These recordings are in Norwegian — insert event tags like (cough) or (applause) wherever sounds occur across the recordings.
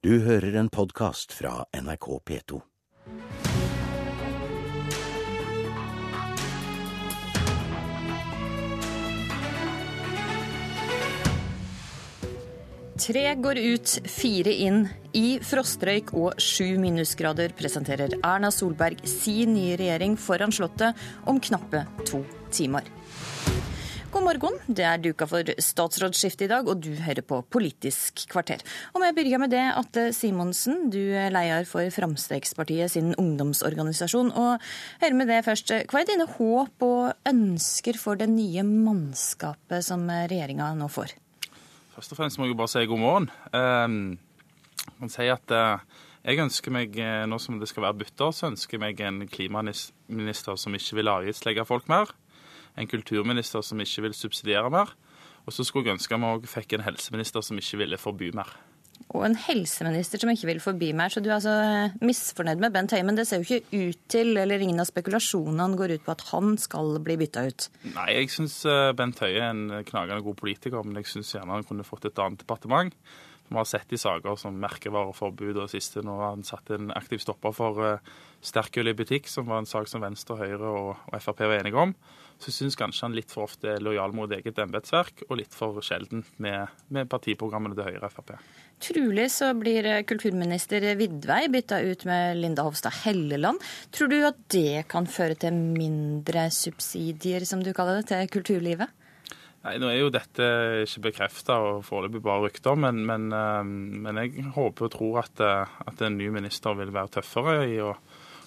Du hører en podkast fra NRK P2. Tre går ut, fire inn. I frostrøyk og sju minusgrader presenterer Erna Solberg sin nye regjering foran Slottet om knappe to timer. God morgen, det er duka for statsrådsskifte i dag, og du hører på Politisk kvarter. Og vi begynner med det, Atle Simonsen, du er leder for Framstegspartiet sin ungdomsorganisasjon. Og hører med det først, hva er dine håp og ønsker for det nye mannskapet som regjeringa nå får? Først og fremst må jeg bare si god morgen. Jeg kan si at eh, jeg ønsker meg, eh, nå som det skal være bytter, så ønsker jeg meg en klimaminister som ikke vil avgiftslegge folk mer. En kulturminister som ikke vil subsidiere mer. Og så skulle jeg ønske vi òg fikk en helseminister som ikke ville forby mer. Og en helseminister som ikke vil forby mer, så du er altså eh, misfornøyd med Bent Høie. Men det ser jo ikke ut til, eller ingen av spekulasjonene går ut på at han skal bli bytta ut. Nei, jeg syns Bent Høie er en knagende god politiker, men jeg syns gjerne han kunne fått et annet departement. Vi har sett i saker som merkevareforbud og siste nå han satt en aktiv stopper for uh, sterkøl i butikk, som var en sak som Venstre, Høyre og Frp var enige om. Så syns kanskje han litt for ofte er lojal mot eget embetsverk, og litt for sjelden med, med partiprogrammene til Høyre og Frp. Trolig så blir kulturminister Vidvei bytta ut med Linda Hofstad Helleland. Tror du at det kan føre til mindre subsidier, som du kaller det, til kulturlivet? Nei, Nå er jo dette ikke bekrefta og foreløpig bare rykter, men, men, men, jeg håper og tror at, at, en ny minister vil være tøffere i å,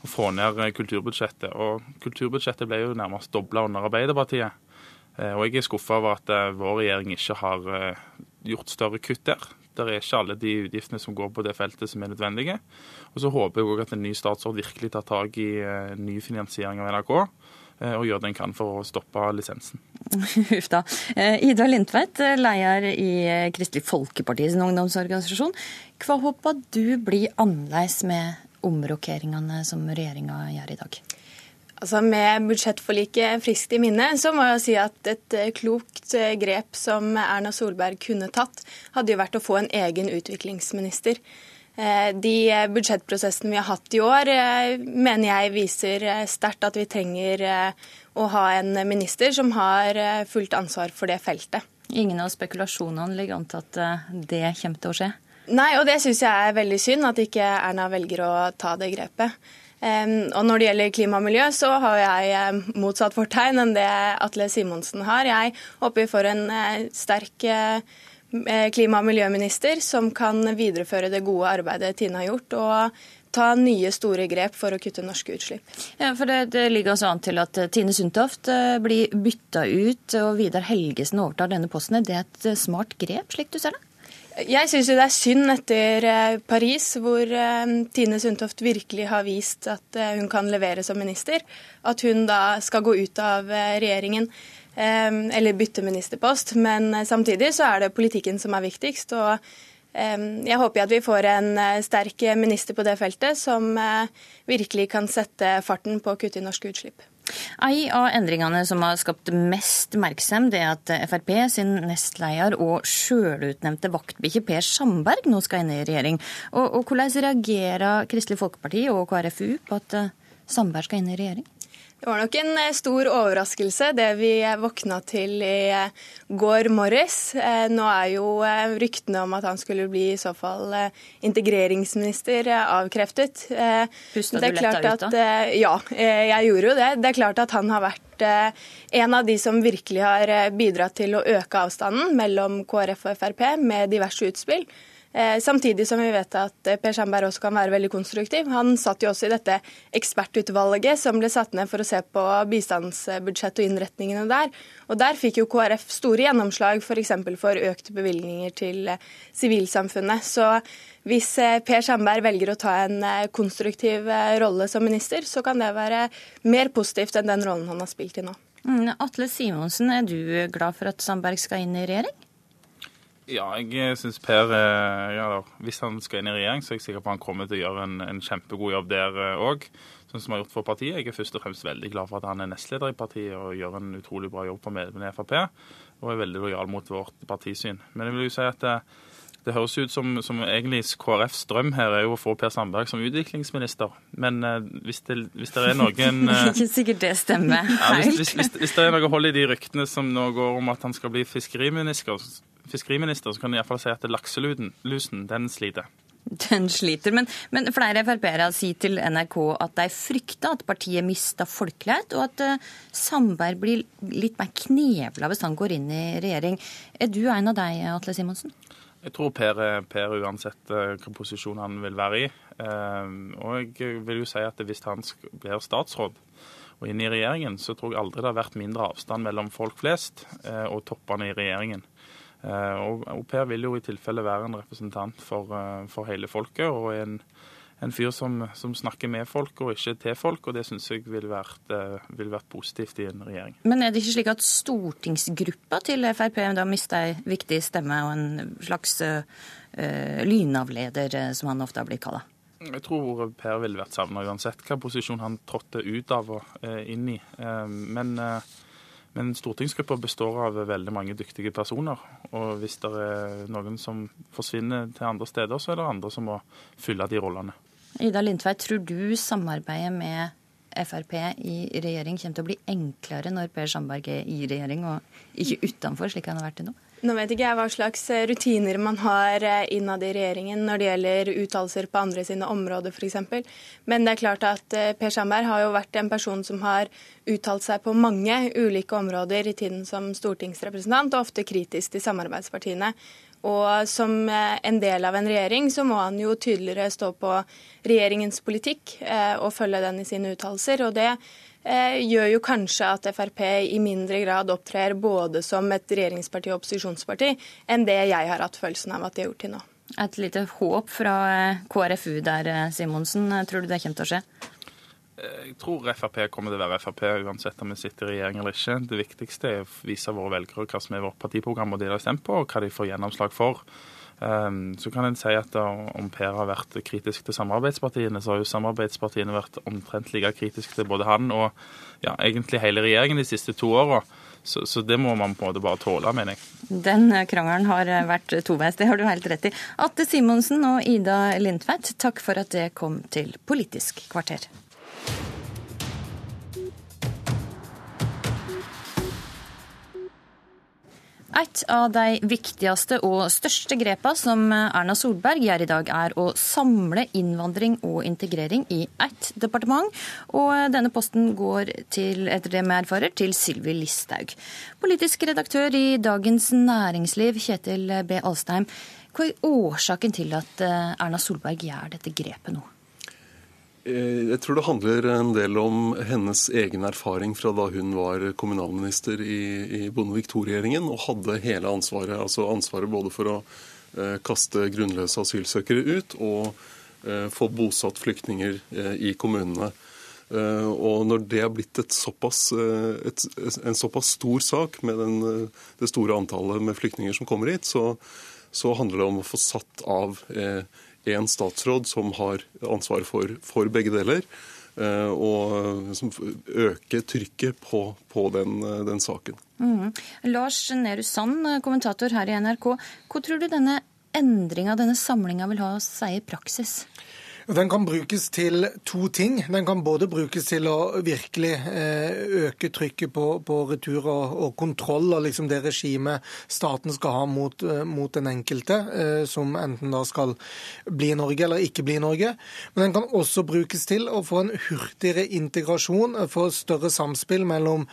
å, få ned kulturbudsjettet. Og kulturbudsjettet ble jo nærmest dobla under Arbeiderpartiet. Og jeg er skuffa over at vår regjering ikke har gjort større kutt der. Det er ikke alle de utgiftene som går på det feltet som er nødvendige. Og så håper jeg òg at en ny statsråd virkelig tar tak i ny finansiering av NRK og gjør det en kan for å stoppe lisensen. (laughs) Huff da. Ida Lindtveit, leder i Kristelig Folkeparti sin ungdomsorganisasjon. Hva håper du blir annerledes med omrokeringene som regjeringa gjør i dag? Altså Med budsjettforliket friskt i minne, så må jeg si at et klokt grep som Erna Solberg kunne tatt, hadde jo vært å få en egen utviklingsminister. De budsjettprosessene vi har hatt i år, mener jeg viser sterkt at vi trenger å ha en minister som har fullt ansvar for det feltet. Ingen av spekulasjonene ligger an til at det kommer til å skje? Nei, og det syns jeg er veldig synd, at ikke Erna velger å ta det grepet. Og når det gjelder klima og miljø, så har jeg motsatt fortegn enn det Atle Simonsen har. Jeg håper vi får en sterk klima- og miljøminister som kan videreføre det gode arbeidet Tine har gjort, og ta nye store grep for å kutte norske utslipp. Ja, for Det, det ligger altså an til at Tine Sundtoft blir bytta ut og Vidar Helgesen overtar denne posten. Det er et smart grep, slik du ser det? Jeg syns det er synd etter Paris, hvor Tine Sundtoft virkelig har vist at hun kan levere som minister, at hun da skal gå ut av regjeringen eller bytte ministerpost. Men samtidig så er det politikken som er viktigst. og jeg håper at vi får en sterk minister på det feltet som virkelig kan sette farten på å kutte i norske utslipp. En av endringene som har skapt mest oppmerksomhet, er at Frp sin nestleder og sjølutnevnte vaktbikkje Per Sandberg nå skal inn i regjering. Og, og Hvordan reagerer Kristelig Folkeparti og KrFU på at Sandberg skal inn i regjering? Det var nok en stor overraskelse, det vi våkna til i går morges. Nå er jo ryktene om at han skulle bli i så fall integreringsminister avkreftet. Pusta du letta ut da? Ja, jeg gjorde jo det. Det er klart at han har vært en av de som virkelig har bidratt til å øke avstanden mellom KrF og Frp med diverse utspill. Samtidig som vi vet at Per Sandberg også kan være veldig konstruktiv. Han satt jo også i dette ekspertutvalget som ble satt ned for å se på bistandsbudsjettet og innretningene der. Og Der fikk jo KrF store gjennomslag f.eks. For, for økte bevilgninger til sivilsamfunnet. Så hvis Per Sandberg velger å ta en konstruktiv rolle som minister, så kan det være mer positivt enn den rollen han har spilt i nå. Atle Simonsen, er du glad for at Sandberg skal inn i regjering? Ja, jeg syns Per ja, Hvis han skal inn i regjering, så er jeg sikker på at han kommer til å gjøre en, en kjempegod jobb der òg. Sånn som han har gjort for partiet. Jeg er først og fremst veldig glad for at han er nestleder i partiet og gjør en utrolig bra jobb for medlemmene i Frp. Og er veldig lojal mot vårt partisyn. Men jeg vil jo si at Det høres ut som, som egentlig KrFs drøm her er jo å få Per Sandberg som utviklingsminister. Men eh, hvis, det, hvis, det, er noen (laughs) eh, Ikke sikkert det stemmer ja, hvis, hvis, hvis, det er noe hold i de ryktene som nå går om at han skal bli fiskeriminister, fiskeriminister så kan jeg iallfall si at lakselusen, den sliter. (laughs) Den sliter. Men, men flere Frp-ere sier til NRK at de frykter at partiet mister folkelighet, og at uh, Sandberg blir litt mer knevla hvis han går inn i regjering. Er du en av deg, Atle Simonsen? Jeg tror Per er Per uansett uh, hvilken posisjon han vil være i. Uh, og jeg vil jo si at hvis han blir statsråd og inn i regjeringen, så tror jeg aldri det har vært mindre avstand mellom folk flest og toppene i regjeringen. Og, au Per vil jo i tilfelle være en representant for, for hele folket. og en en fyr som, som, snakker med folk og ikke til folk, og det syns jeg ville vært, uh, vil vært, positivt i en regjering. Men er det ikke slik at stortingsgruppa til Frp da mister en viktig stemme og en slags uh, lynavleder, som han ofte har blitt kalla? Jeg tror Per ville vært savna uansett hva posisjon han trådte ut av og uh, inn i. men men stortingsgruppa består av veldig mange dyktige personer. Og hvis det er noen som forsvinner til andre steder, så er det andre som må fylle de rollene. Ida Lindtveit, tror du samarbeidet med Frp i regjering kommer til å bli enklere når Per Sandberg er i regjering og ikke utenfor, slik han har vært til nå? Nå vet ikke jeg hva slags eh, rutiner man har eh, innad i regjeringen når det gjelder uttalelser på andre sine områder f.eks. Men det er klart at eh, Per Sandberg har jo vært en person som har uttalt seg på mange ulike områder i tiden som stortingsrepresentant, og ofte kritisk til samarbeidspartiene. Og som en del av en regjering så må han jo tydeligere stå på regjeringens politikk og følge den i sine uttalelser. Og det gjør jo kanskje at Frp i mindre grad opptrer både som et regjeringsparti og opposisjonsparti enn det jeg har hatt følelsen av at de har gjort til nå. Et lite håp fra eh, KrFU der, eh, Simonsen. Tror du det kommer til å skje? Jeg tror Frp kommer til å være Frp uansett om vi sitter i regjering eller ikke. Det viktigste er å vise våre velgere hva som er vårt partiprogram og det de har stemt på, og hva de får gjennomslag for. Ehm, så kan en si at om Per har vært kritisk til samarbeidspartiene, så har jo samarbeidspartiene vært omtrent like kritiske til både han og ja, egentlig hele regjeringen de siste to åra. Så, så, det må man på en måte bare tåle, mener jeg. Den krangelen har vært toveis, det har du helt rett i. Atte Simonsen og Ida Lindtveit, takk for at det kom til Politisk kvarter. Et av de viktigste og største grepene som Erna Solberg gjør i dag, er å samle innvandring og integrering i ett departement. Og denne posten går til, etter det vi erfarer, til Sylvi Listhaug. Politisk redaktør i Dagens Næringsliv, Kjetil B. Alstheim. Hva er årsaken til at Erna Solberg gjør dette grepet nå? Eh, jeg tror det handler en del om hennes egen erfaring fra da hun var kommunalminister i, i Bondevik II-regjeringen og hadde hele ansvaret. Altså ansvaret både for å eh, kaste grunnløse asylsøkere ut og eh, få bosatt flyktninger i kommunene. Og når det har blitt såpass, et, en såpass stor sak med den, det store antallet med flyktninger som kommer hit, så, så handler det om å få satt av en én statsråd som har ansvar for, for begge deler. Eh, og som øker trykket på, på den, eh, den, saken. Mm. Lars Nehru Sand, kommentator her i NRK. Hva tror du denne endringa, denne samlinga, vil ha å si i praksis? Den kan brukes til to ting. Den kan både brukes til å virkelig eh, øke trykket på, på retur og, og, kontroll av liksom det regimet staten skal ha mot, eh, mot den enkelte, eh, som enten da skal bli i Norge eller ikke bli i Norge. Men den kan også brukes til å få en hurtigere integrasjon, få større samspill mellom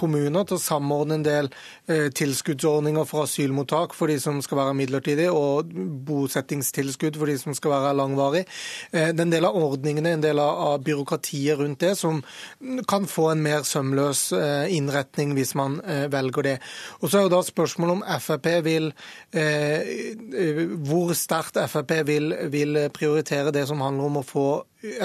kommuner til å samordne en del tilskuddsordninger for asylmottak for de som skal være midlertidige, og bosettingstilskudd for de som skal være langvarig. Eh, en del av ordningene, en del av byråkratiet rundt det, som kan få en mer sømløs eh, innretning hvis man eh, velger det. Og så er jo da spørsmålet om Frp vil Hvor sterkt Frp vil, vil prioritere det som handler om å få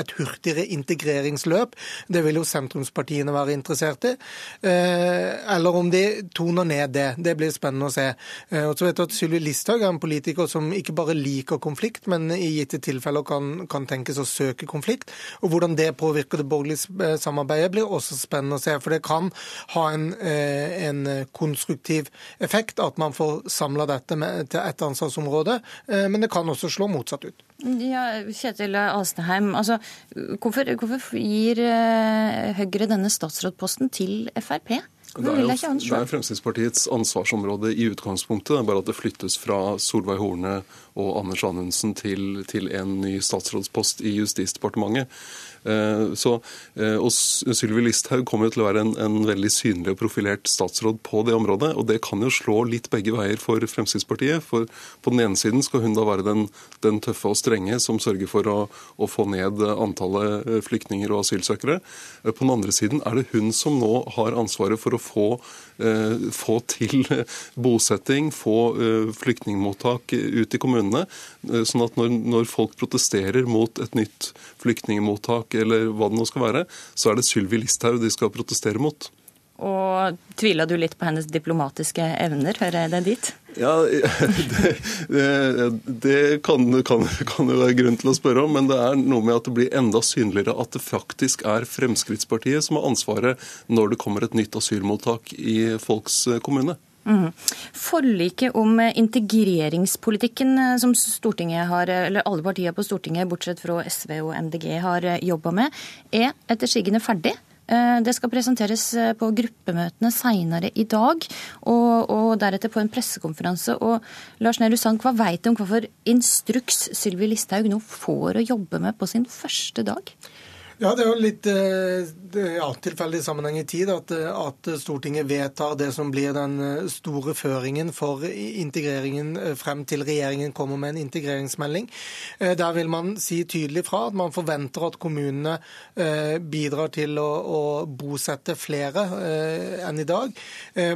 et hurtigere integreringsløp. Det vil jo sentrumspartiene være interessert i. Eller om de toner ned det. Det blir spennende å se. Og så vet du at Sylvi Listhaug er en politiker som ikke bare liker konflikt, men i gitte tilfeller kan, kan tenkes å søke konflikt. Og hvordan det påvirker det borgerlige samarbeidet, blir også spennende å se. For det kan ha en, en konstruktiv effekt at man får samla dette med, til ett ansvarsområde, men det kan også slå motsatt ut. Ja, Kjetil Alsteheim, altså, hvorfor, hvorfor gir Høyre denne statsrådposten til Frp? Det er, jo, det er Fremskrittspartiets ansvarsområde i utgangspunktet. Det er bare at det flyttes fra Solveig Horne og Anders Anundsen til, til en ny statsrådspost i Justisdepartementet. Eh, så, eh, og Sylvi Listhaug kommer til å være en, en, veldig synlig og profilert statsråd på det området. og Det kan jo slå litt begge veier for Fremskrittspartiet. for På den ene siden skal hun da være den, den tøffe og strenge som sørger for å, å, få ned antallet eh, flyktninger og asylsøkere. På den andre siden er det hun som nå har ansvaret for å få, få til (laughs) bosetting, få flyktningmottak ut i kommunene. Sånn at når, når folk protesterer mot et nytt flyktningmottak eller hva det nå skal være, så er det Sylvi Listhaug de skal protestere mot. Og Tviler du litt på hennes diplomatiske evner? Hører jeg det dit? Ja, (laughs) det, det, det kan, kan, kan, jo være grunn til å spørre om, men det er noe med at det blir enda synligere at det faktisk er Fremskrittspartiet som har ansvaret når det kommer et nytt asylmottak i folks kommune. Mm. Forliket om integreringspolitikken eh, som Stortinget har, eller alle partier på Stortinget, bortsett fra SV og MDG, har eh, jobba med, er etter sigende ferdig. Eh, det skal presenteres på gruppemøtene seinere i dag, og, og, deretter på en pressekonferanse. Og Lars Nehru Sand, hva veit du om hvorfor instruks Sylvi Listhaug nå får å jobbe med på sin første dag? Ja, Det er jo litt eh, ja, tilfeldig sammenheng i tid at, at, Stortinget vedtar det som blir den eh, store føringen for integreringen eh, frem til regjeringen kommer med en integreringsmelding. Der vil man si tydelig fra at man forventer at kommunene bidrar til å, å bosette flere enn i dag.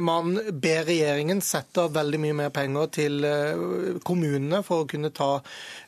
Man ber regjeringen sette av veldig mye mer penger til kommunene for å kunne ta,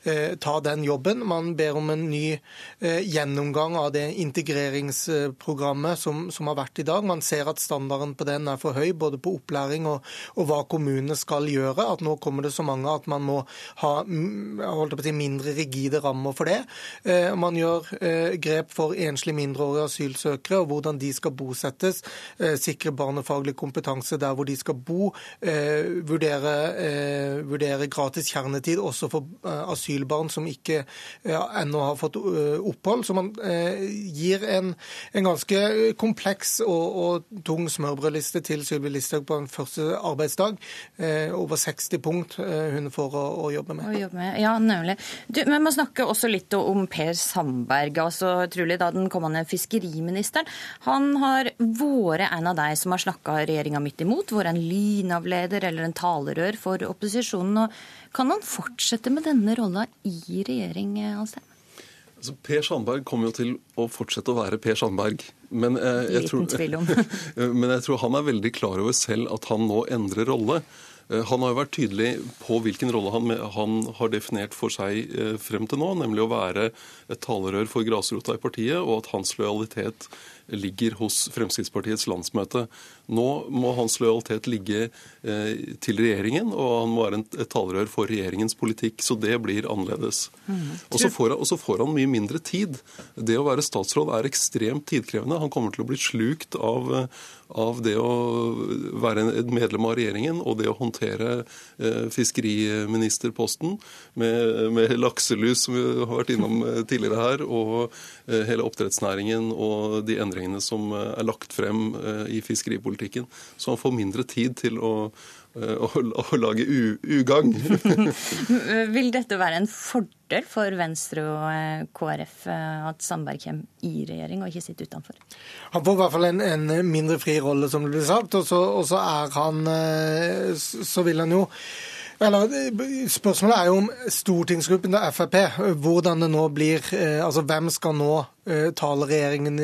ta den jobben. Man ber om en ny gjennomgang av av det integreringsprogrammet som, som, har vært i dag. Man ser at standarden på den er for høy, både på opplæring og, og hva kommunene skal gjøre. At nå kommer det så mange at man må ha si, mindre rigide rammer for det. Eh, man gjør eh, grep for enslige mindreårige asylsøkere og hvordan de skal bosettes. Eh, sikre barnefaglig kompetanse der hvor de skal bo. Eh, vurdere, eh, vurdere, gratis kjernetid også for eh, asylbarn som ikke ennå har fått opphold. Så man gir en, en ganske kompleks og, og tung smørbrødliste til Sylvi Listhaug på en første arbeidsdag. Eh, over 60 punkt eh, hun får å, å jobbe med. Å jobbe med. Ja, nemlig. Du, vi må snakke også litt om Per Sandberg, altså trolig da den kommende fiskeriministeren. Han har vært en av de som har snakka regjeringa midt imot, vært en lynavleder eller en talerør for opposisjonen. Og kan han fortsette med denne rolla i regjering, Alstein? Altså, per Sandberg kommer jo til å fortsette å være Per Sandberg. Men, eh, jeg tror, (laughs) men jeg tror han er veldig klar over selv at han nå endrer rolle. Eh, han har jo vært tydelig på hvilken rolle han, han, har definert for seg eh, frem til nå, nemlig å være et talerør for grasrota i partiet, og at hans lojalitet ligger hos Fremskrittspartiets landsmøte. Nå må hans lojalitet ligge eh, til regjeringen, og han må være et talerør for regjeringens politikk. Så det blir annerledes. Mm. Og så får, får, han mye mindre tid. Det å være statsråd er ekstremt tidkrevende. Han kommer til å bli slukt av, av det å være et medlem av regjeringen og det å håndtere eh, fiskeriministerposten med, med, lakselus, som vi har vært innom eh, tidligere her, og eh, hele oppdrettsnæringen og de endringene som eh, er lagt frem eh, i fiskeripolitikken. Så han får mindre tid til å Eh, å, å lage ugagn. (laughs) Vil dette være en fordel for Venstre og KrF at Sandberg kommer i regjering og ikke sitter utenfor? Han får i hvert fall en, en mindre fri rolle, som det blir sagt. Og så, og så er han Så vil han jo eller, Spørsmålet er jo om stortingsgruppen til Frp, hvordan det nå blir Altså hvem skal nå taler regjeringen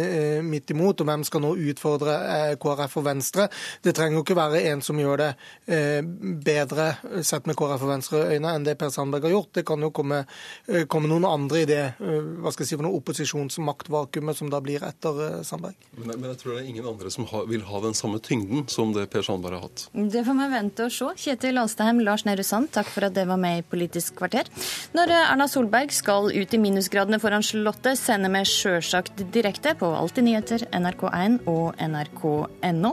midt imot, og hvem skal nå utfordre KrF og Venstre? Det trenger jo ikke være en som gjør det bedre sett med KrF og Venstre-øyne enn det Per Sandberg har gjort. Det kan jo komme, komme noen andre i det hva skal jeg si, for noe opposisjonsmaktvakuumet som da blir etter Sandberg. Men, men jeg tror det er ingen andre som har, vil ha den samme tyngden som det Per Sandberg har hatt. Det får vi vente og se. Kjetil Alstheim, Lars Nehru Sand, takk for at det var med i Politisk kvarter. Når Erna Solberg skal ut i minusgradene foran Slottet, sender vi sjølsagt direkte på Alltid nyheter, NRK1 og nrk.no.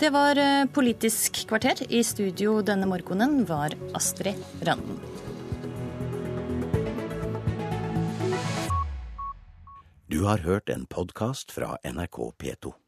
Det var eh, Politisk kvarter. I studio denne morgenen var Astrid Randen. Du har hørt en podkast fra NRK P2.